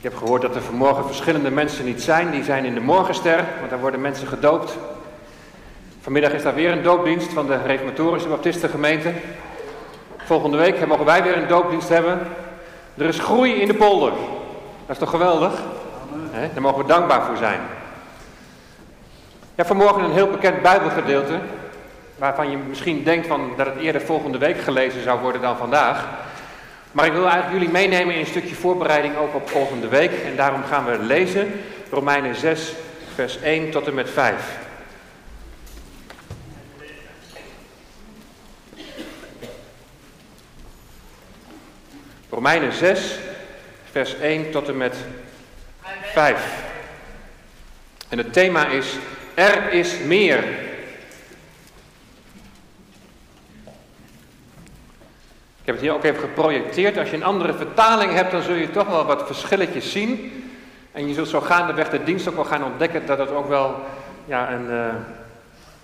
Ik heb gehoord dat er vanmorgen verschillende mensen niet zijn. Die zijn in de morgenster, want daar worden mensen gedoopt. Vanmiddag is daar weer een doopdienst van de Reformatorische Baptistengemeente. Volgende week mogen wij weer een doopdienst hebben. Er is groei in de polder. Dat is toch geweldig? Daar mogen we dankbaar voor zijn. Ja, vanmorgen een heel bekend Bijbelgedeelte. Waarvan je misschien denkt van dat het eerder volgende week gelezen zou worden dan vandaag. Maar ik wil eigenlijk jullie meenemen in een stukje voorbereiding ook op volgende week. En daarom gaan we lezen Romeinen 6, vers 1 tot en met 5. Romeinen 6, vers 1 tot en met 5. En het thema is, er is meer. Heb het hier ook even geprojecteerd. Als je een andere vertaling hebt, dan zul je toch wel wat verschilletjes zien. En je zult zo gaandeweg de dienst ook wel gaan ontdekken dat het ook wel ja, een, uh,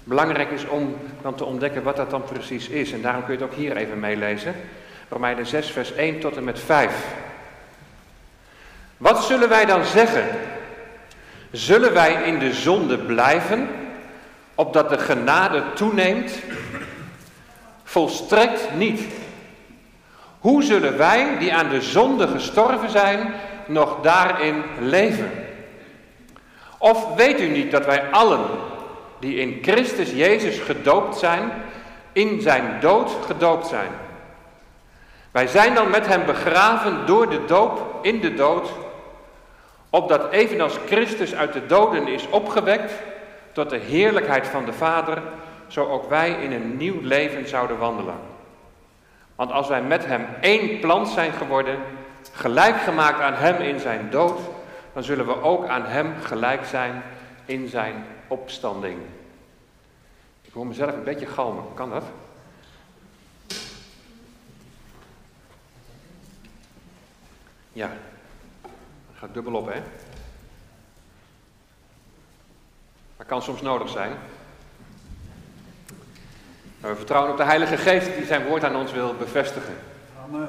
belangrijk is om dan te ontdekken wat dat dan precies is. En daarom kun je het ook hier even meelezen. Romeinen 6, vers 1 tot en met 5. Wat zullen wij dan zeggen? Zullen wij in de zonde blijven, opdat de genade toeneemt? Volstrekt niet. Hoe zullen wij, die aan de zonde gestorven zijn, nog daarin leven? Of weet u niet dat wij allen, die in Christus Jezus gedoopt zijn, in zijn dood gedoopt zijn? Wij zijn dan met hem begraven door de doop in de dood, opdat evenals Christus uit de doden is opgewekt tot de heerlijkheid van de Vader, zo ook wij in een nieuw leven zouden wandelen. Want als wij met hem één plant zijn geworden, gelijk gemaakt aan hem in zijn dood, dan zullen we ook aan hem gelijk zijn in zijn opstanding. Ik hoor mezelf een beetje galmen, kan dat? Ja, dat gaat dubbel op, hè? Dat kan soms nodig zijn. Maar we vertrouwen op de Heilige Geest die zijn woord aan ons wil bevestigen. Amen.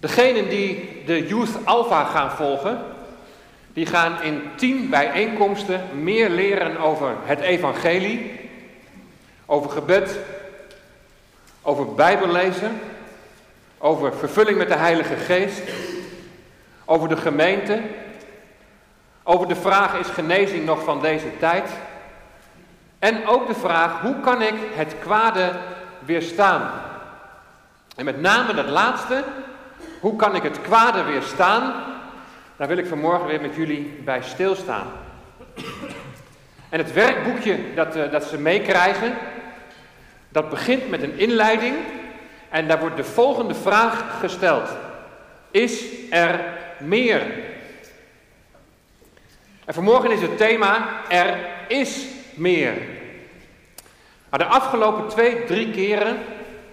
Degenen die de Youth Alpha gaan volgen, die gaan in tien bijeenkomsten meer leren over het evangelie, over gebed, over bijbellezen, over vervulling met de Heilige Geest, over de gemeente, over de vraag is genezing nog van deze tijd? En ook de vraag, hoe kan ik het kwade weerstaan? En met name dat laatste, hoe kan ik het kwade weerstaan? Daar wil ik vanmorgen weer met jullie bij stilstaan. En het werkboekje dat, uh, dat ze meekrijgen, dat begint met een inleiding. En daar wordt de volgende vraag gesteld. Is er meer? En vanmorgen is het thema, er is meer. Maar de afgelopen twee, drie keren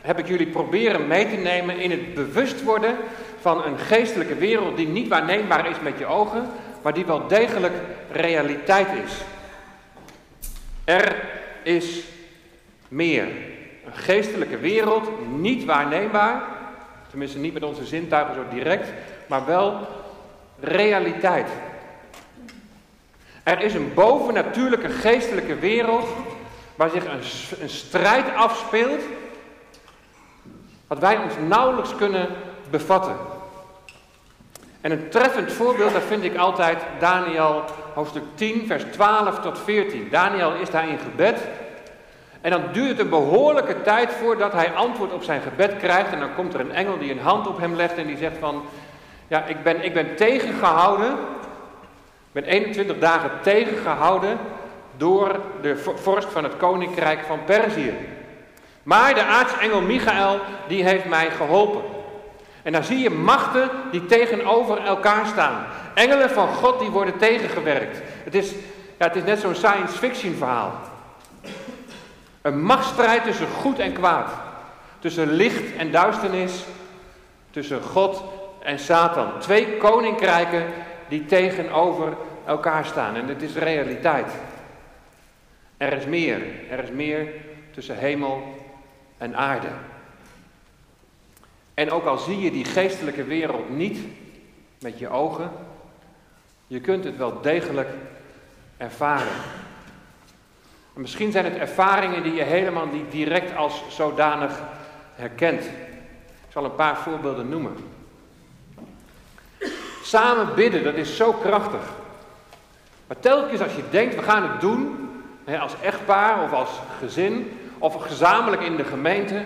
heb ik jullie proberen mee te nemen in het bewust worden van een geestelijke wereld die niet waarneembaar is met je ogen, maar die wel degelijk realiteit is. Er is meer. Een geestelijke wereld, niet waarneembaar, tenminste niet met onze zintuigen zo direct, maar wel realiteit. Er is een bovennatuurlijke geestelijke wereld waar zich een, strijd afspeelt, wat wij ons nauwelijks kunnen bevatten. En een treffend voorbeeld, dat vind ik altijd Daniel hoofdstuk 10, vers 12 tot 14. Daniel is daar in gebed. En dan duurt het een behoorlijke tijd voordat hij antwoord op zijn gebed krijgt. En dan komt er een engel die een hand op hem legt en die zegt van... Ja, ik ben, ik ben tegengehouden ben 21 dagen tegengehouden door de vorst van het koninkrijk van Perzië. Maar de aartsengel Michael, die heeft mij geholpen. En dan zie je machten die tegenover elkaar staan. Engelen van God die worden tegengewerkt. Het is, ja, het is net zo'n science fiction verhaal. Een machtsstrijd tussen goed en kwaad. Tussen licht en duisternis. Tussen God en Satan. Twee koninkrijken die tegenover elkaar staan. En het is realiteit. Er is meer. Er is meer tussen hemel en aarde. En ook al zie je die geestelijke wereld niet met je ogen, je kunt het wel degelijk ervaren. En misschien zijn het ervaringen die je helemaal niet direct als zodanig herkent. Ik zal een paar voorbeelden noemen. Samen bidden, dat is zo krachtig. Maar telkens als je denkt, we gaan het doen, als echtpaar of als gezin, of gezamenlijk in de gemeente,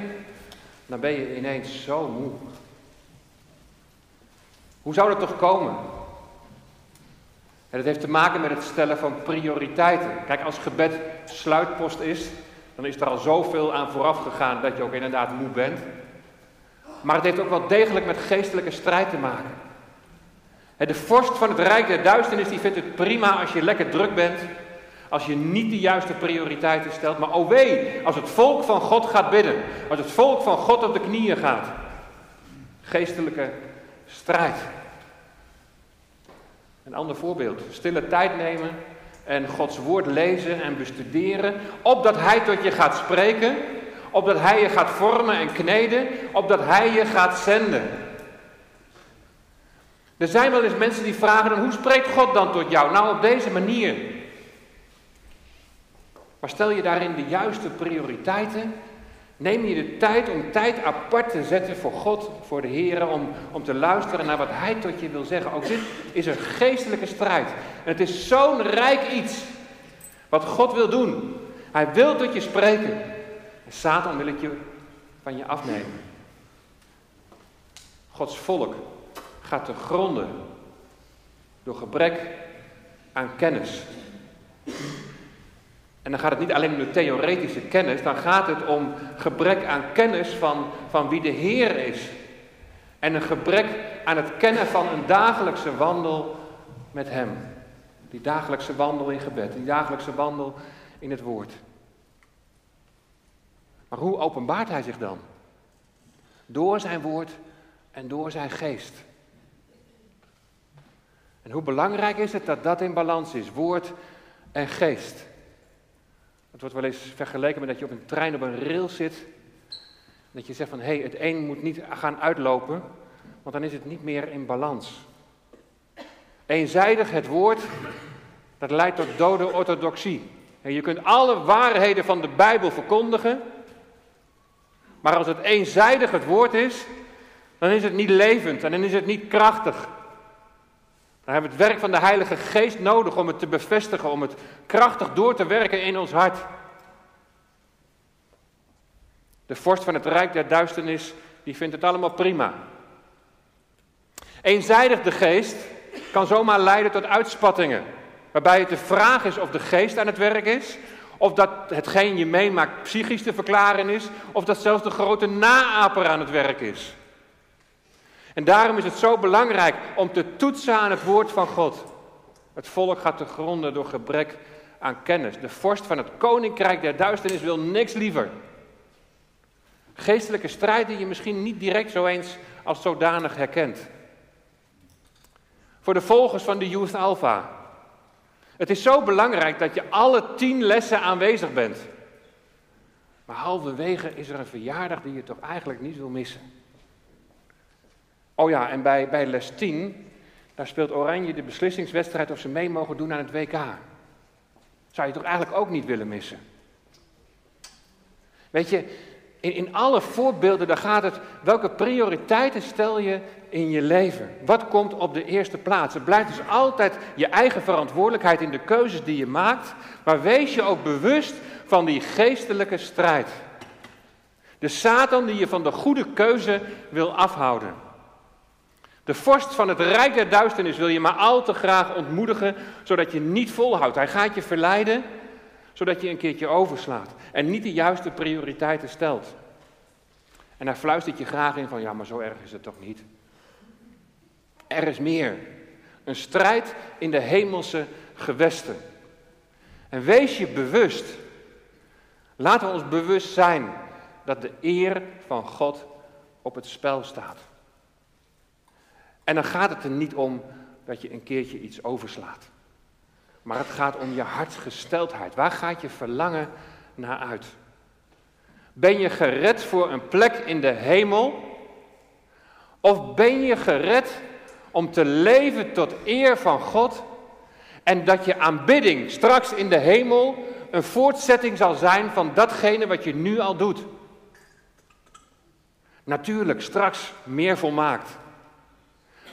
dan ben je ineens zo moe. Hoe zou dat toch komen? En dat heeft te maken met het stellen van prioriteiten. Kijk, als gebed sluitpost is, dan is er al zoveel aan vooraf gegaan dat je ook inderdaad moe bent. Maar het heeft ook wel degelijk met geestelijke strijd te maken. De vorst van het Rijk der Duisternis die vindt het prima als je lekker druk bent, als je niet de juiste prioriteiten stelt. Maar oh wee, als het volk van God gaat bidden, als het volk van God op de knieën gaat. Geestelijke strijd. Een ander voorbeeld, stille tijd nemen en Gods woord lezen en bestuderen, opdat Hij tot je gaat spreken, opdat Hij je gaat vormen en kneden, opdat Hij je gaat zenden. Er zijn wel eens mensen die vragen dan, hoe spreekt God dan tot jou? Nou, op deze manier. Maar stel je daarin de juiste prioriteiten? Neem je de tijd om tijd apart te zetten voor God, voor de Heer, om, om te luisteren naar wat Hij tot je wil zeggen. Ook dit is een geestelijke strijd. En het is zo'n rijk iets wat God wil doen. Hij wil tot je spreken. En Satan wil het je van je afnemen. Gods volk gaat te gronden door gebrek aan kennis. En dan gaat het niet alleen om de theoretische kennis, dan gaat het om gebrek aan kennis van, van wie de Heer is. En een gebrek aan het kennen van een dagelijkse wandel met Hem. Die dagelijkse wandel in gebed, die dagelijkse wandel in het woord. Maar hoe openbaart Hij zich dan? Door zijn woord en door zijn geest. En hoe belangrijk is het dat dat in balans is, woord en geest. Het wordt wel eens vergeleken met dat je op een trein op een rail zit. Dat je zegt van hé, hey, het een moet niet gaan uitlopen, want dan is het niet meer in balans. Eenzijdig het woord, dat leidt tot dode orthodoxie. En je kunt alle waarheden van de Bijbel verkondigen, maar als het eenzijdig het woord is, dan is het niet levend en dan is het niet krachtig. Dan hebben het werk van de Heilige Geest nodig om het te bevestigen, om het krachtig door te werken in ons hart. De vorst van het Rijk der Duisternis, die vindt het allemaal prima. Eenzijdig de geest kan zomaar leiden tot uitspattingen, waarbij het de vraag is of de geest aan het werk is, of dat hetgeen je meemaakt psychisch te verklaren is, of dat zelfs de grote naaper aan het werk is. En daarom is het zo belangrijk om te toetsen aan het woord van God. Het volk gaat te gronden door gebrek aan kennis. De vorst van het koninkrijk der duisternis wil niks liever. Geestelijke strijd die je misschien niet direct zo eens als zodanig herkent. Voor de volgers van de Youth Alpha. Het is zo belangrijk dat je alle tien lessen aanwezig bent. Maar halverwege is er een verjaardag die je toch eigenlijk niet wil missen. Oh ja, en bij, bij les 10, daar speelt Oranje de beslissingswedstrijd of ze mee mogen doen aan het WK. Zou je toch eigenlijk ook niet willen missen? Weet je, in, in alle voorbeelden, daar gaat het, welke prioriteiten stel je in je leven? Wat komt op de eerste plaats? Het blijft dus altijd je eigen verantwoordelijkheid in de keuzes die je maakt, maar wees je ook bewust van die geestelijke strijd. De Satan die je van de goede keuze wil afhouden. De vorst van het rijk der duisternis wil je maar al te graag ontmoedigen, zodat je niet volhoudt. Hij gaat je verleiden, zodat je een keertje overslaat en niet de juiste prioriteiten stelt. En hij fluistert je graag in van, ja, maar zo erg is het toch niet. Er is meer. Een strijd in de hemelse gewesten. En wees je bewust. Laten we ons bewust zijn dat de eer van God op het spel staat. En dan gaat het er niet om dat je een keertje iets overslaat. Maar het gaat om je hartsgesteldheid. Waar gaat je verlangen naar uit? Ben je gered voor een plek in de hemel? Of ben je gered om te leven tot eer van God en dat je aanbidding straks in de hemel een voortzetting zal zijn van datgene wat je nu al doet? Natuurlijk, straks meer volmaakt.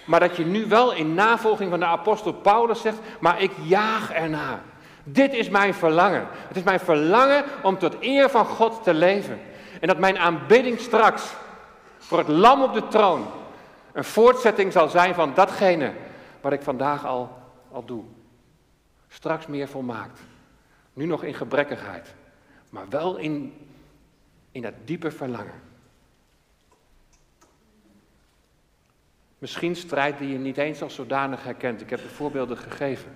Maar dat je nu wel in navolging van de apostel Paulus zegt, maar ik jaag ernaar. Dit is mijn verlangen. Het is mijn verlangen om tot eer van God te leven. En dat mijn aanbidding straks voor het lam op de troon een voortzetting zal zijn van datgene wat ik vandaag al, al doe. Straks meer volmaakt. Nu nog in gebrekkigheid, maar wel in, in dat diepe verlangen. Misschien strijd die je niet eens als zodanig herkent. Ik heb de voorbeelden gegeven.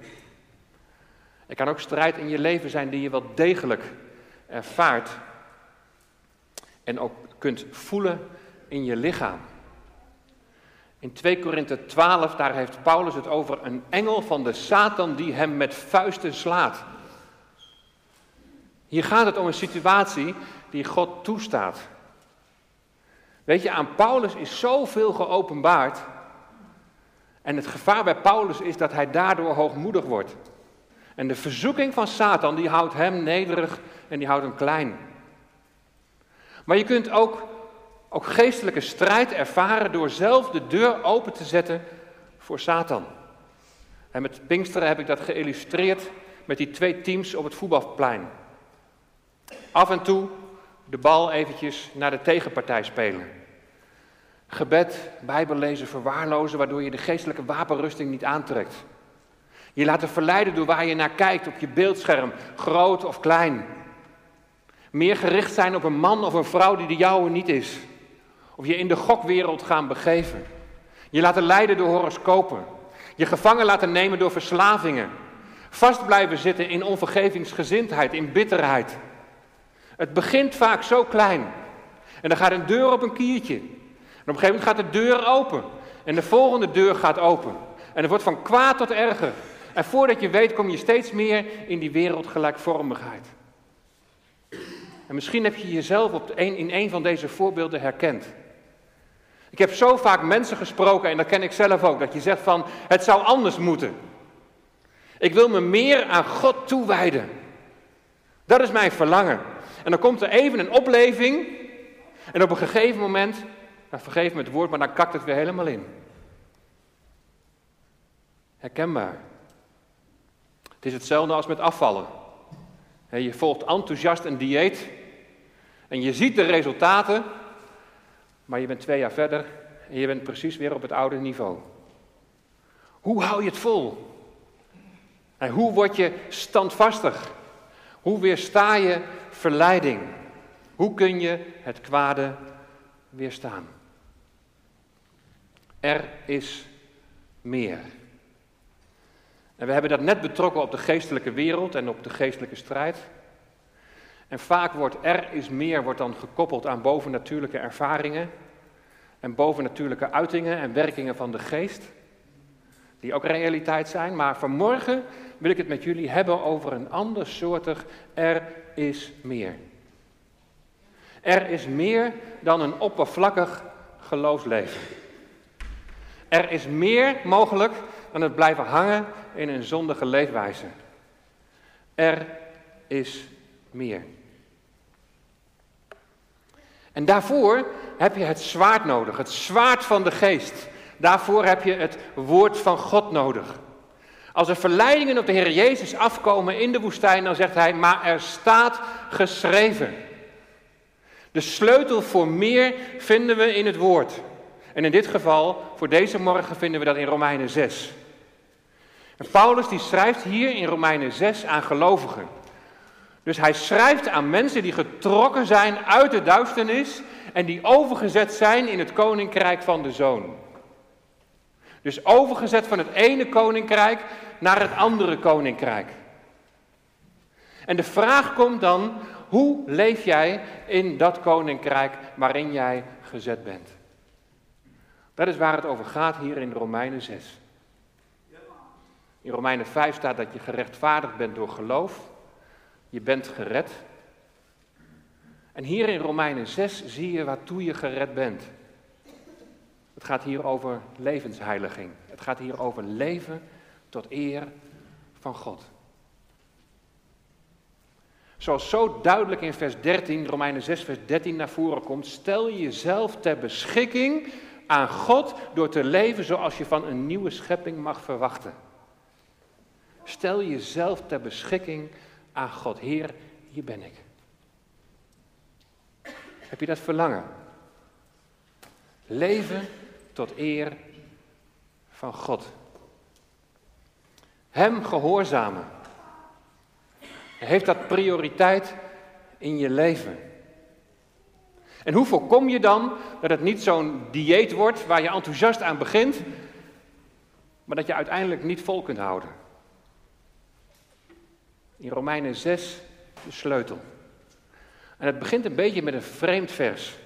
Er kan ook strijd in je leven zijn die je wel degelijk ervaart en ook kunt voelen in je lichaam. In 2 Korinthe 12, daar heeft Paulus het over een engel van de Satan die hem met vuisten slaat. Hier gaat het om een situatie die God toestaat. Weet je, aan Paulus is zoveel geopenbaard. En het gevaar bij Paulus is dat hij daardoor hoogmoedig wordt. En de verzoeking van Satan, die houdt hem nederig en die houdt hem klein. Maar je kunt ook, ook geestelijke strijd ervaren door zelf de deur open te zetten voor Satan. En met Pinksteren heb ik dat geïllustreerd met die twee teams op het voetbalplein. Af en toe de bal eventjes naar de tegenpartij spelen. Gebed, bijbellezen, verwaarlozen, waardoor je de geestelijke wapenrusting niet aantrekt. Je laten verleiden door waar je naar kijkt op je beeldscherm, groot of klein. Meer gericht zijn op een man of een vrouw die de jouwe niet is. Of je in de gokwereld gaan begeven. Je laten leiden door horoscopen. Je gevangen laten nemen door verslavingen. Vast blijven zitten in onvergevingsgezindheid, in bitterheid. Het begint vaak zo klein. En dan gaat een deur op een kiertje. En op een gegeven moment gaat de deur open. En de volgende deur gaat open. En het wordt van kwaad tot erger. En voordat je weet kom je steeds meer in die wereldgelijkvormigheid. En misschien heb je jezelf op in een van deze voorbeelden herkend. Ik heb zo vaak mensen gesproken, en dat ken ik zelf ook, dat je zegt van, het zou anders moeten. Ik wil me meer aan God toewijden. Dat is mijn verlangen. En dan komt er even een opleving, en op een gegeven moment, vergeef me het woord, maar dan kakt het weer helemaal in. Herkenbaar. Het is hetzelfde als met afvallen. Je volgt enthousiast een dieet en je ziet de resultaten, maar je bent twee jaar verder en je bent precies weer op het oude niveau. Hoe hou je het vol? En hoe word je standvastig? Hoe weersta je verleiding? Hoe kun je het kwade weerstaan? Er is meer. En we hebben dat net betrokken op de geestelijke wereld en op de geestelijke strijd. En vaak wordt er is meer wordt dan gekoppeld aan bovennatuurlijke ervaringen en bovennatuurlijke uitingen en werkingen van de geest, die ook realiteit zijn. Maar vanmorgen wil ik het met jullie hebben over een ander soortig er is meer. Er is meer dan een oppervlakkig geloofsleven. Er is meer mogelijk dan het blijven hangen in een zondige leefwijze. Er is meer. En daarvoor heb je het zwaard nodig, het zwaard van de geest. Daarvoor heb je het woord van God nodig. Als er verleidingen op de Heer Jezus afkomen in de woestijn, dan zegt hij, maar er staat geschreven. De sleutel voor meer vinden we in het woord. En in dit geval, voor deze morgen, vinden we dat in Romeinen 6. En Paulus die schrijft hier in Romeinen 6 aan gelovigen. Dus hij schrijft aan mensen die getrokken zijn uit de duisternis en die overgezet zijn in het koninkrijk van de zoon. Dus overgezet van het ene koninkrijk naar het andere koninkrijk. En de vraag komt dan, hoe leef jij in dat koninkrijk waarin jij gezet bent? Dat is waar het over gaat hier in Romeinen 6. In Romeinen 5 staat dat je gerechtvaardigd bent door geloof. Je bent gered. En hier in Romeinen 6 zie je waartoe je gered bent. Het gaat hier over levensheiliging. Het gaat hier over leven tot eer van God. Zoals zo duidelijk in vers 13, Romeinen 6, vers 13 naar voren komt, stel je jezelf ter beschikking aan God door te leven zoals je van een nieuwe schepping mag verwachten. Stel jezelf ter beschikking aan God. Heer, hier ben ik. Heb je dat verlangen? Leven tot eer van God. Hem gehoorzamen. Heeft dat prioriteit in je leven? En hoe voorkom je dan dat het niet zo'n dieet wordt waar je enthousiast aan begint, maar dat je uiteindelijk niet vol kunt houden? In Romeinen 6 de sleutel. En het begint een beetje met een vreemd vers.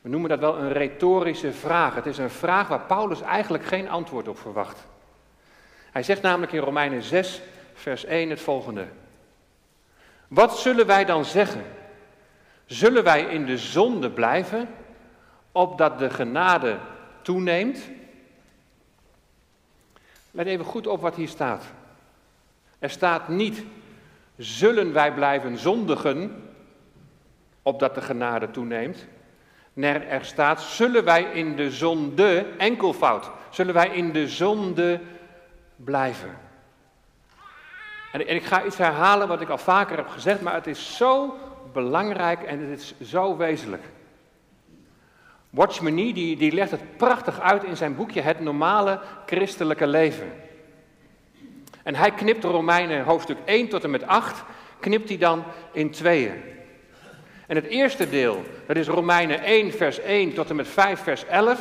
We noemen dat wel een retorische vraag. Het is een vraag waar Paulus eigenlijk geen antwoord op verwacht. Hij zegt namelijk in Romeinen 6, vers 1 het volgende. Wat zullen wij dan zeggen? Zullen wij in de zonde blijven, opdat de genade toeneemt? Let even goed op wat hier staat. Er staat niet, zullen wij blijven zondigen, opdat de genade toeneemt. Nee, er staat, zullen wij in de zonde, enkelvoud, zullen wij in de zonde blijven. En, en ik ga iets herhalen wat ik al vaker heb gezegd, maar het is zo belangrijk en het is zo wezenlijk. Watchman Nee, die, die legt het prachtig uit in zijn boekje Het normale christelijke leven. En hij knipt Romeinen hoofdstuk 1 tot en met 8, knipt hij dan in tweeën. En het eerste deel, dat is Romeinen 1 vers 1 tot en met 5 vers 11.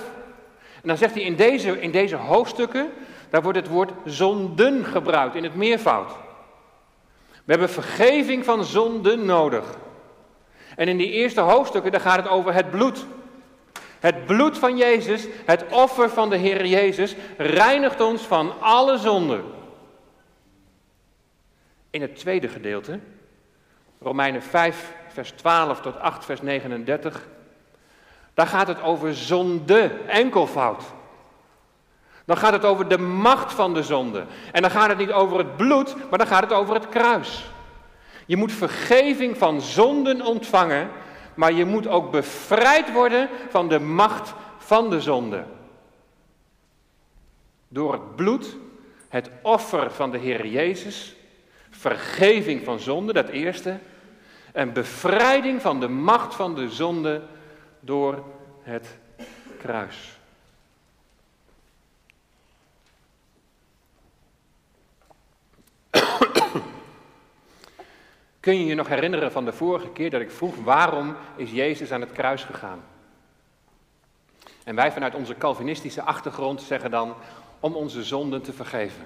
En dan zegt hij in deze, in deze hoofdstukken, daar wordt het woord zonden gebruikt in het meervoud. We hebben vergeving van zonden nodig. En in die eerste hoofdstukken, daar gaat het over het bloed. Het bloed van Jezus, het offer van de Heer Jezus, reinigt ons van alle zonden. In het tweede gedeelte, Romeinen 5, vers 12 tot 8, vers 39, daar gaat het over zonde, enkelvoud. Dan gaat het over de macht van de zonde. En dan gaat het niet over het bloed, maar dan gaat het over het kruis. Je moet vergeving van zonden ontvangen, maar je moet ook bevrijd worden van de macht van de zonde. Door het bloed, het offer van de Heer Jezus, vergeving van zonde, dat eerste, en bevrijding van de macht van de zonde door het kruis. Kun je je nog herinneren van de vorige keer dat ik vroeg waarom is Jezus aan het kruis gegaan? En wij vanuit onze Calvinistische achtergrond zeggen dan om onze zonden te vergeven.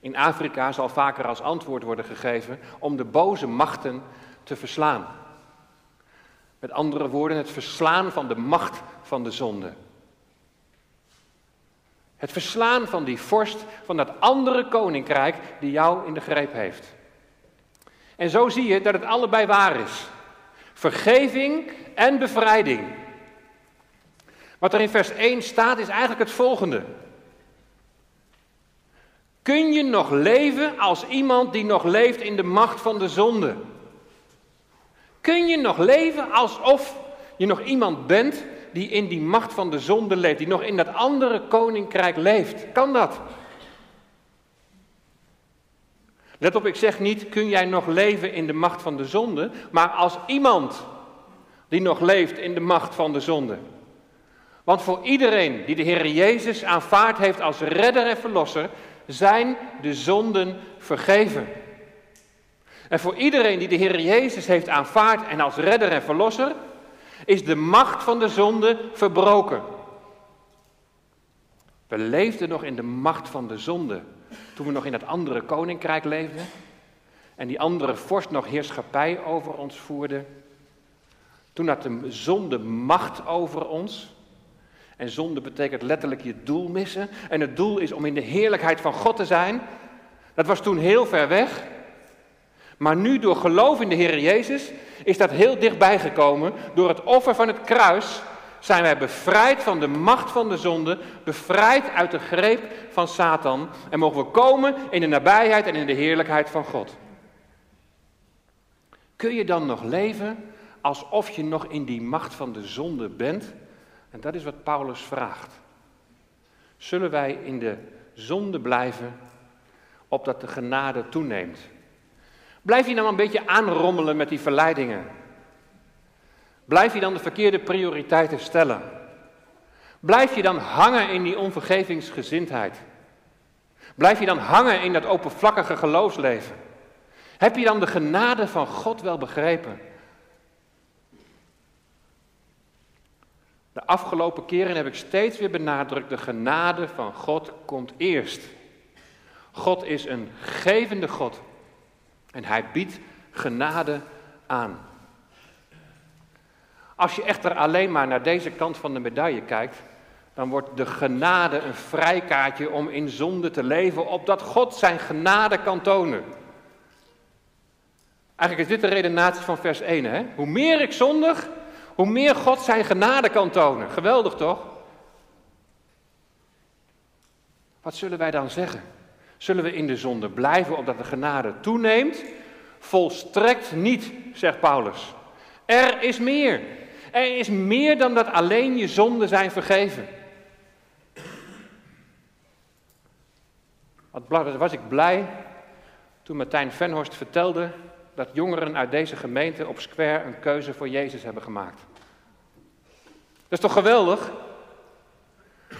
In Afrika zal vaker als antwoord worden gegeven om de boze machten te verslaan. Met andere woorden, het verslaan van de macht van de zonde. Het verslaan van die vorst, van dat andere koninkrijk die jou in de greep heeft. En zo zie je dat het allebei waar is. Vergeving en bevrijding. Wat er in vers 1 staat is eigenlijk het volgende. Kun je nog leven als iemand die nog leeft in de macht van de zonde? Kun je nog leven alsof je nog iemand bent die in die macht van de zonde leeft, die nog in dat andere koninkrijk leeft? Kan dat? Let op, ik zeg niet, kun jij nog leven in de macht van de zonde, maar als iemand die nog leeft in de macht van de zonde. Want voor iedereen die de Heer Jezus aanvaard heeft als redder en verlosser, zijn de zonden vergeven. En voor iedereen die de Heer Jezus heeft aanvaard en als redder en verlosser, is de macht van de zonde verbroken. We leefden nog in de macht van de zonde toen we nog in dat andere koninkrijk leefden en die andere vorst nog heerschappij over ons voerde. Toen had de zonde macht over ons. En zonde betekent letterlijk je doel missen. En het doel is om in de heerlijkheid van God te zijn. Dat was toen heel ver weg. Maar nu door geloof in de Heer Jezus is dat heel dichtbij gekomen. Door het offer van het kruis zijn wij bevrijd van de macht van de zonde, bevrijd uit de greep van Satan en mogen we komen in de nabijheid en in de heerlijkheid van God. Kun je dan nog leven alsof je nog in die macht van de zonde bent? En dat is wat Paulus vraagt. Zullen wij in de zonde blijven, opdat de genade toeneemt? Blijf je nou een beetje aanrommelen met die verleidingen? Blijf je dan de verkeerde prioriteiten stellen? Blijf je dan hangen in die onvergevingsgezindheid? Blijf je dan hangen in dat oppervlakkige geloofsleven? Heb je dan de genade van God wel begrepen? De afgelopen keren heb ik steeds weer benadrukt, de genade van God komt eerst. God is een gevende God en hij biedt genade aan. Als je echter alleen maar naar deze kant van de medaille kijkt, dan wordt de genade een vrijkaartje om in zonde te leven, opdat God zijn genade kan tonen. Eigenlijk is dit de redenatie van vers 1. Hè? Hoe meer ik zondig, hoe meer God zijn genade kan tonen. Geweldig toch? Wat zullen wij dan zeggen? Zullen we in de zonde blijven opdat de genade toeneemt? Volstrekt niet, zegt Paulus. Er is meer. Er is meer dan dat alleen je zonden zijn vergeven. Wat was ik blij toen Martijn Venhorst vertelde dat jongeren uit deze gemeente op Square een keuze voor Jezus hebben gemaakt. Dat is toch geweldig?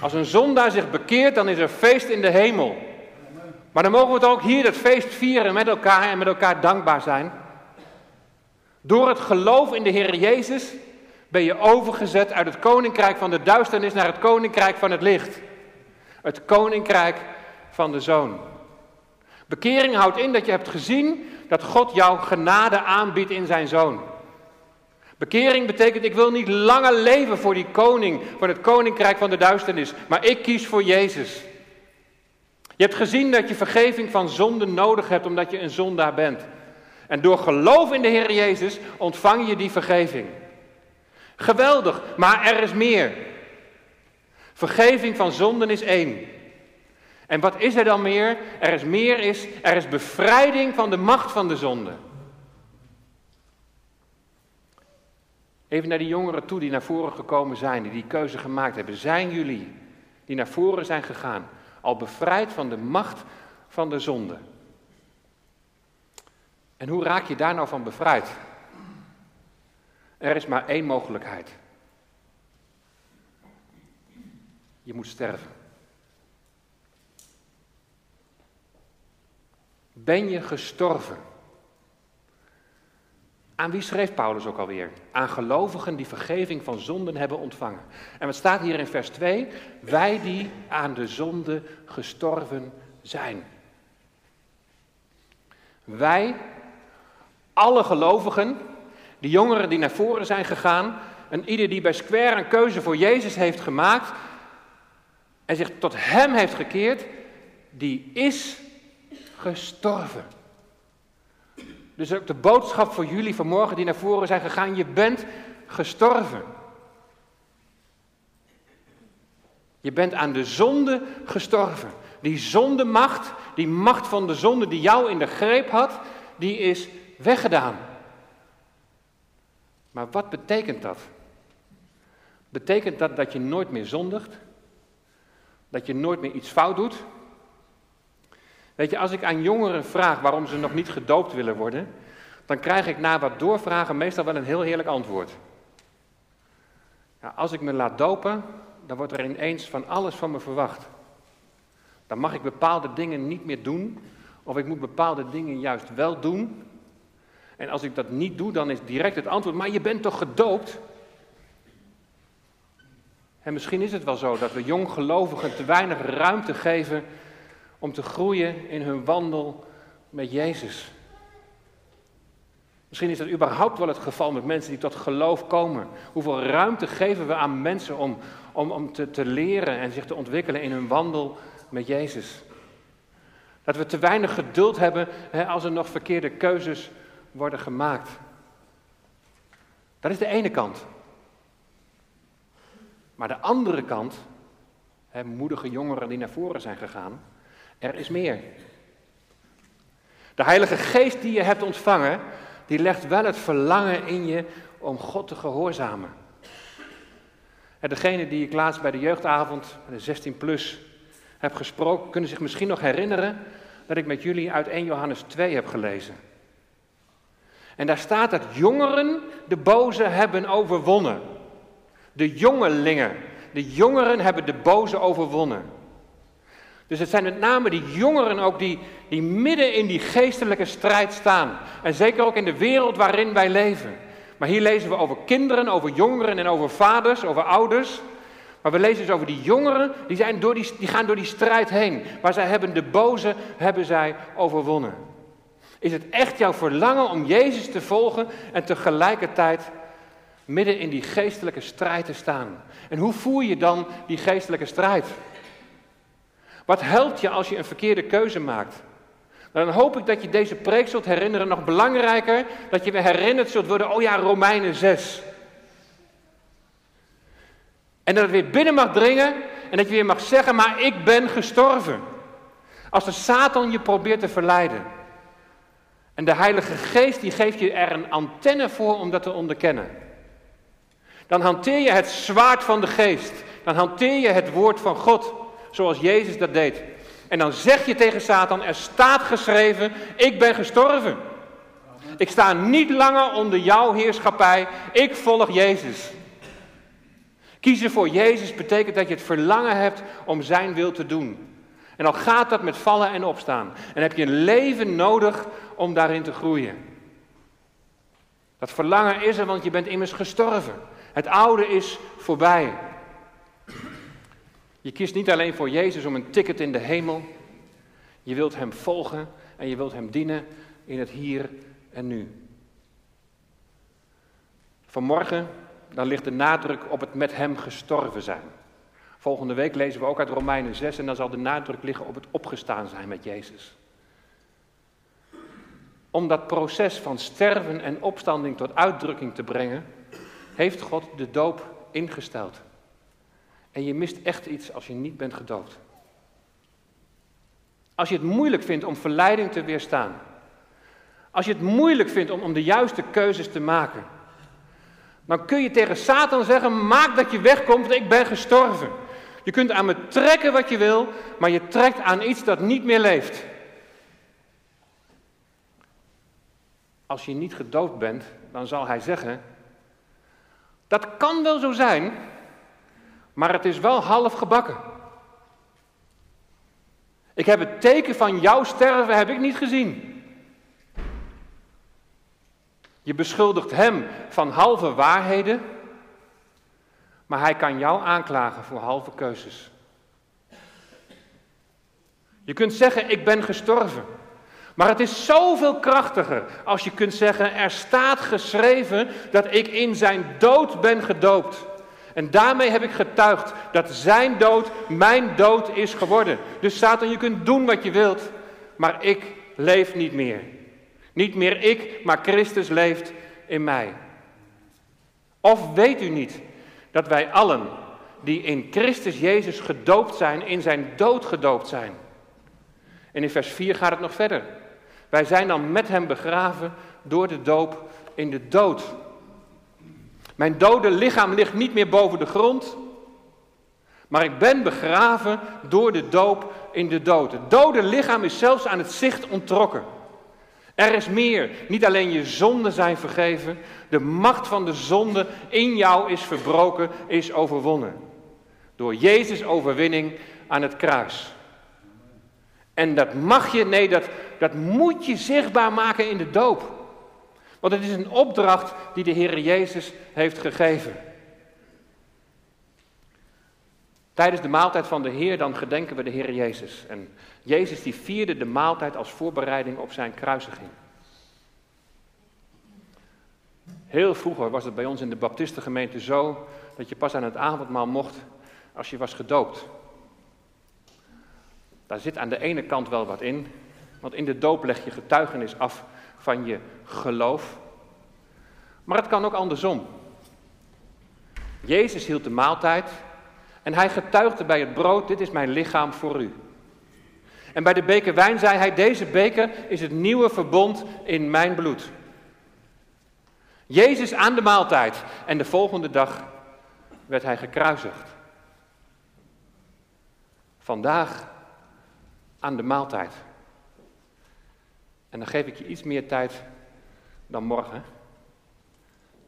Als een zondaar zich bekeert, dan is er feest in de hemel. Maar dan mogen we het ook hier dat feest vieren met elkaar en met elkaar dankbaar zijn. Door het geloof in de Heer Jezus ben je overgezet uit het koninkrijk van de duisternis naar het koninkrijk van het licht. Het koninkrijk van de zoon. Bekering houdt in dat je hebt gezien dat God jou genade aanbiedt in zijn zoon. Bekering betekent, ik wil niet langer leven voor die koning, voor het koninkrijk van de duisternis, maar ik kies voor Jezus. Je hebt gezien dat je vergeving van zonde nodig hebt omdat je een zondaar bent. En door geloof in de Heer Jezus ontvang je die vergeving. Geweldig, maar er is meer. Vergeving van zonden is één. En wat is er dan meer? Er is meer is, er is bevrijding van de macht van de zonde. Even naar die jongeren toe die naar voren gekomen zijn, die die keuze gemaakt hebben. Zijn jullie, die naar voren zijn gegaan, al bevrijd van de macht van de zonde? En hoe raak je daar nou van bevrijd? Er is maar één mogelijkheid. Je moet sterven. Ben je gestorven? Aan wie schreef Paulus ook alweer? Aan gelovigen die vergeving van zonden hebben ontvangen. En wat staat hier in vers 2? Wij die aan de zonde gestorven zijn. Wij, alle gelovigen, de jongeren die naar voren zijn gegaan, en ieder die bij Square een keuze voor Jezus heeft gemaakt en zich tot Hem heeft gekeerd, die is gestorven. Dus ook de boodschap voor jullie vanmorgen die naar voren zijn gegaan, je bent gestorven. Je bent aan de zonde gestorven. Die zondemacht, die macht van de zonde die jou in de greep had, die is weggedaan. Maar wat betekent dat? Betekent dat dat je nooit meer zondigt? Dat je nooit meer iets fout doet? Weet je, als ik aan jongeren vraag waarom ze nog niet gedoopt willen worden, dan krijg ik na wat doorvragen meestal wel een heel heerlijk antwoord. Als ik me laat dopen, dan wordt er ineens van alles van me verwacht. Dan mag ik bepaalde dingen niet meer doen, of ik moet bepaalde dingen juist wel doen. En als ik dat niet doe, dan is direct het antwoord, maar je bent toch gedoopt? En misschien is het wel zo dat we jonggelovigen te weinig ruimte geven om te groeien in hun wandel met Jezus. Misschien is dat überhaupt wel het geval met mensen die tot geloof komen. Hoeveel ruimte geven we aan mensen om, om, om te, te leren en zich te ontwikkelen in hun wandel met Jezus? Dat we te weinig geduld hebben hè, als er nog verkeerde keuzes worden gemaakt. Dat is de ene kant. Maar de andere kant, hè, moedige jongeren die naar voren zijn gegaan, er is meer. De Heilige Geest die je hebt ontvangen, die legt wel het verlangen in je om God te gehoorzamen. En degene die ik laatst bij de jeugdavond, de 16 plus, heb gesproken, kunnen zich misschien nog herinneren dat ik met jullie uit 1 Johannes 2 heb gelezen. En daar staat dat jongeren de boze hebben overwonnen. De jongelingen, de jongeren hebben de boze overwonnen. Dus het zijn met name die jongeren ook die, die midden in die geestelijke strijd staan. En zeker ook in de wereld waarin wij leven. Maar hier lezen we over kinderen, over jongeren en over vaders, over ouders. Maar we lezen dus over die jongeren, die, zijn door die, die gaan door die strijd heen. Maar zij hebben de boze, hebben zij overwonnen. Is het echt jouw verlangen om Jezus te volgen en tegelijkertijd midden in die geestelijke strijd te staan? En hoe voer je dan die geestelijke strijd? Wat helpt je als je een verkeerde keuze maakt? Dan hoop ik dat je deze preek zult herinneren. Nog belangrijker, dat je weer herinnerd zult worden. Oh ja, Romeinen 6. En dat het weer binnen mag dringen. En dat je weer mag zeggen, maar ik ben gestorven. Als de Satan je probeert te verleiden. En de Heilige Geest die geeft je er een antenne voor om dat te onderkennen. Dan hanteer je het zwaard van de Geest. Dan hanteer je het woord van God. Zoals Jezus dat deed. En dan zeg je tegen Satan, er staat geschreven, ik ben gestorven. Ik sta niet langer onder jouw heerschappij, ik volg Jezus. Kiezen voor Jezus betekent dat je het verlangen hebt om zijn wil te doen. En dan gaat dat met vallen en opstaan. En heb je een leven nodig om daarin te groeien. Dat verlangen is er, want je bent immers gestorven. Het oude is voorbij. Je kiest niet alleen voor Jezus om een ticket in de hemel. Je wilt Hem volgen en je wilt Hem dienen in het hier en nu. Vanmorgen, dan ligt de nadruk op het met Hem gestorven zijn. Volgende week lezen we ook uit Romeinen 6 en dan zal de nadruk liggen op het opgestaan zijn met Jezus. Om dat proces van sterven en opstanding tot uitdrukking te brengen, heeft God de doop ingesteld. En je mist echt iets als je niet bent gedoopt. Als je het moeilijk vindt om verleiding te weerstaan. Als je het moeilijk vindt om, de juiste keuzes te maken. Dan kun je tegen Satan zeggen, maak dat je wegkomt, want ik ben gestorven. Je kunt aan me trekken wat je wil, maar je trekt aan iets dat niet meer leeft. Als je niet gedoopt bent, dan zal hij zeggen, dat kan wel zo zijn, maar het is wel half gebakken. Ik heb het teken van jouw sterven heb ik niet gezien. Je beschuldigt hem van halve waarheden, maar hij kan jou aanklagen voor halve keuzes. Je kunt zeggen, ik ben gestorven. Maar het is zoveel krachtiger als je kunt zeggen, er staat geschreven dat ik in zijn dood ben gedoopt. En daarmee heb ik getuigd dat zijn dood mijn dood is geworden. Dus Satan, je kunt doen wat je wilt, maar ik leef niet meer. Niet meer ik, maar Christus leeft in mij. Of weet u niet dat wij allen die in Christus Jezus gedoopt zijn, in zijn dood gedoopt zijn? En in vers 4 gaat het nog verder. Wij zijn dan met hem begraven door de doop in de dood. Mijn dode lichaam ligt niet meer boven de grond, maar ik ben begraven door de doop in de dood. Het dode lichaam is zelfs aan het zicht ontrokken. Er is meer. Niet alleen je zonden zijn vergeven, de macht van de zonde in jou is verbroken, is overwonnen. Door Jezus' overwinning aan het kruis. En dat mag je, nee, dat, dat moet je zichtbaar maken in de doop. Want het is een opdracht die de Heer Jezus heeft gegeven. Tijdens de maaltijd van de Heer dan gedenken we de Heer Jezus. En Jezus die vierde de maaltijd als voorbereiding op zijn kruisiging. Heel vroeger was het bij ons in de baptistengemeente zo dat je pas aan het avondmaal mocht als je was gedoopt. Daar zit aan de ene kant wel wat in, want in de doop leg je getuigenis af van je geloof. Maar het kan ook andersom. Jezus hield de maaltijd En hij getuigde bij het brood, dit is mijn lichaam voor u. En bij de beker wijn zei hij, deze beker is het nieuwe verbond in mijn bloed. Jezus aan de maaltijd. En de volgende dag werd hij gekruisigd. Vandaag aan de maaltijd. En dan geef ik je iets meer tijd dan morgen.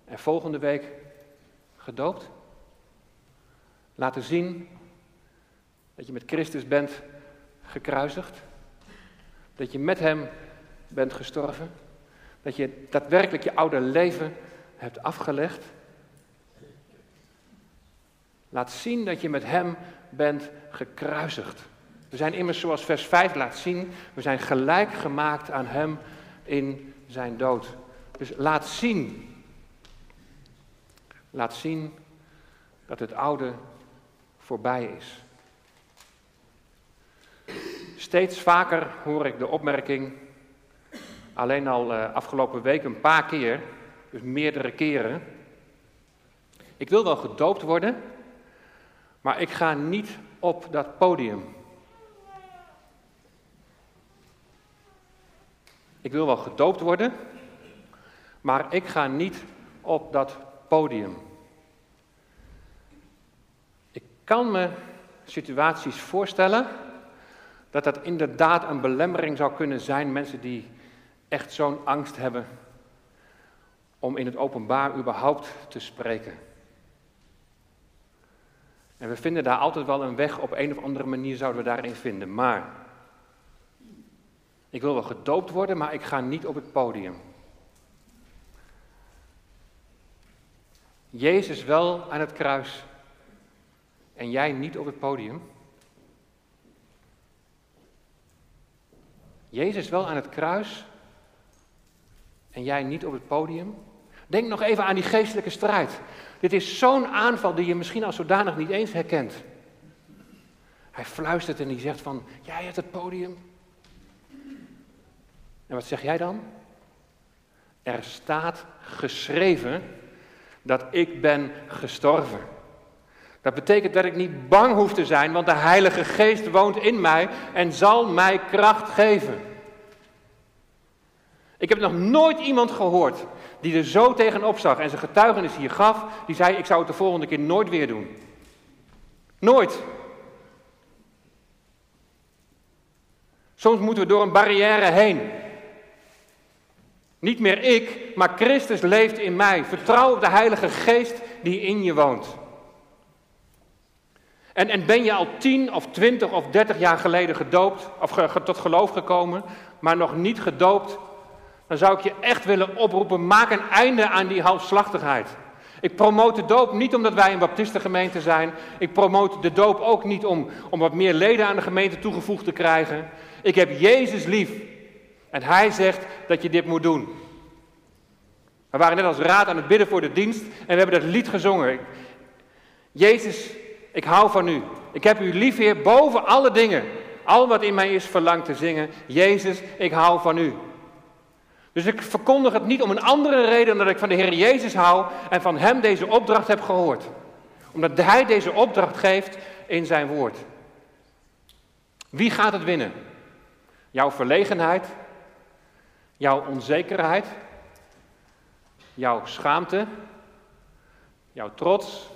En volgende week gedoopt. Laten zien dat je met Christus bent gekruisigd. Dat je met Hem bent gestorven. Dat je daadwerkelijk je oude leven hebt afgelegd. Laat zien dat je met Hem bent gekruisigd. We zijn immers zoals vers 5 laat zien, we zijn gelijk gemaakt aan Hem in zijn dood. Dus laat zien, laat zien dat het oude voorbij is. Steeds vaker hoor ik de opmerking, alleen al uh, afgelopen week een paar keer, dus meerdere keren. Ik wil wel gedoopt worden, maar ik ga niet op dat podium. Ik wil wel gedoopt worden, maar ik ga niet op dat podium. Ik kan me situaties voorstellen dat dat inderdaad een belemmering zou kunnen zijn, mensen die echt zo'n angst hebben om in het openbaar überhaupt te spreken. En we vinden daar altijd wel een weg, op een of andere manier zouden we daarin vinden. Maar ik wil wel gedoopt worden, maar ik ga niet op het podium. Jezus wel aan het kruis en jij niet op het podium. Jezus wel aan het kruis en jij niet op het podium. Denk nog even aan die geestelijke strijd. Dit is zo'n aanval die je misschien als zodanig niet eens herkent. Hij fluistert en hij zegt van, jij hebt het podium. En wat zeg jij dan? Er staat geschreven dat ik ben gestorven. Dat betekent dat ik niet bang hoef te zijn, want de Heilige Geest woont in mij en zal mij kracht geven. Ik heb nog nooit iemand gehoord die er zo tegenop zag en zijn getuigenis hier gaf, die zei: Ik zou het de volgende keer nooit weer doen. Nooit. Soms moeten we door een barrière heen. Niet meer ik, maar Christus leeft in mij. Vertrouw op de Heilige Geest die in je woont. En, en ben je al tien of twintig of dertig jaar geleden gedoopt, of tot geloof gekomen, maar nog niet gedoopt, dan zou ik je echt willen oproepen, maak een einde aan die halfslachtigheid. Ik promoot de doop niet omdat wij een baptistengemeente zijn. Ik promoot de doop ook niet om, om wat meer leden aan de gemeente toegevoegd te krijgen. Ik heb Jezus lief. En hij zegt dat je dit moet doen. We waren net als raad aan het bidden voor de dienst en we hebben dat lied gezongen. Jezus, ik hou van u. Ik heb u lief, boven alle dingen. Al wat in mij is verlangt te zingen. Jezus, ik hou van u. Dus ik verkondig het niet om een andere reden dan dat ik van de Heer Jezus hou en van Hem deze opdracht heb gehoord. Omdat Hij deze opdracht geeft in zijn woord. Wie gaat het winnen? Jouw verlegenheid? Jouw onzekerheid? Jouw schaamte? Jouw trots?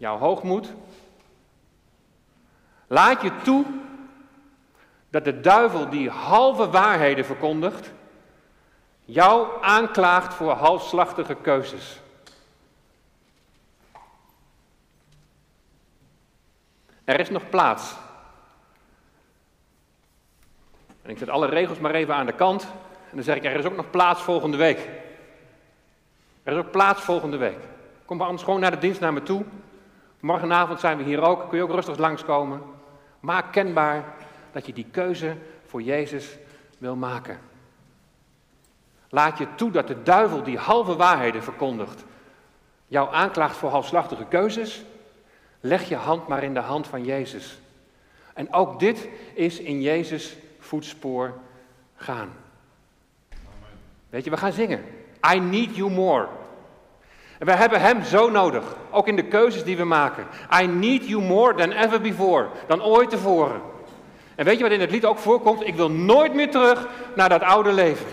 Jouw hoogmoed? Laat je toe dat de duivel die halve waarheden verkondigt, jou aanklaagt voor halfslachtige keuzes. Er is nog plaats. En ik zet alle regels maar even aan de kant. En dan zeg ik, er is ook nog plaats volgende week. Er is ook plaats volgende week. Kom maar anders gewoon naar de dienst naar me toe. Morgenavond zijn we hier ook. Kun je ook rustig langskomen. Maak kenbaar dat je die keuze voor Jezus wil maken. Laat je toe dat de duivel die halve waarheden verkondigt, jou aanklaagt voor halfslachtige keuzes. Leg je hand maar in de hand van Jezus. En ook dit is in Jezus voetspoor gaan. Weet je, we gaan zingen. I need you more. En wij hebben Hem zo nodig, ook in de keuzes die we maken. I need you more than ever before, dan ooit tevoren. En weet je wat in het lied ook voorkomt? Ik wil nooit meer terug naar dat oude leven.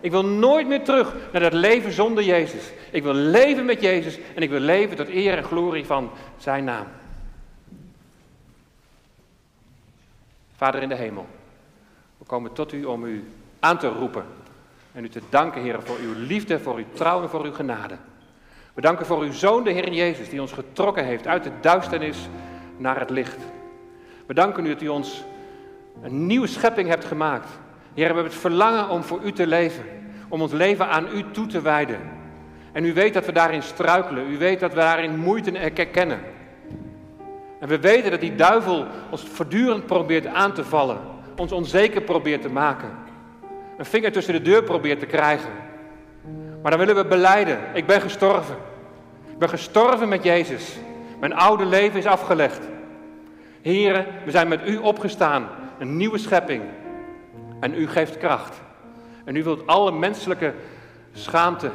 Ik wil nooit meer terug naar dat leven zonder Jezus. Ik wil leven met Jezus en ik wil leven tot eer en glorie van Zijn naam. Vader in de hemel, we komen tot u om u aan te roepen en u te danken, Heer, voor uw liefde, voor uw trouw en voor uw genade. We danken voor uw Zoon, de Heer Jezus, die ons getrokken heeft uit de duisternis naar het licht. We danken u dat u ons een nieuwe schepping hebt gemaakt. Heer, we hebben het verlangen om voor u te leven, om ons leven aan u toe te wijden. En u weet dat we daarin struikelen, u weet dat we daarin moeite herkennen. En we weten dat die duivel ons voortdurend probeert aan te vallen, ons onzeker probeert te maken, een vinger tussen de deur probeert te krijgen. Maar dan willen we beleiden, ik ben gestorven. Ben gestorven met Jezus. Mijn oude leven is afgelegd. Heren, we zijn met u opgestaan, een nieuwe schepping. En u geeft kracht. En u wilt alle menselijke schaamte,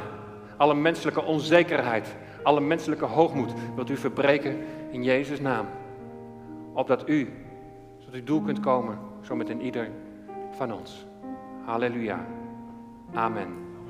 alle menselijke onzekerheid, alle menselijke hoogmoed, wilt u verbreken in Jezus' naam. Opdat u tot uw doel kunt komen, zo met een ieder van ons. Halleluja. Amen.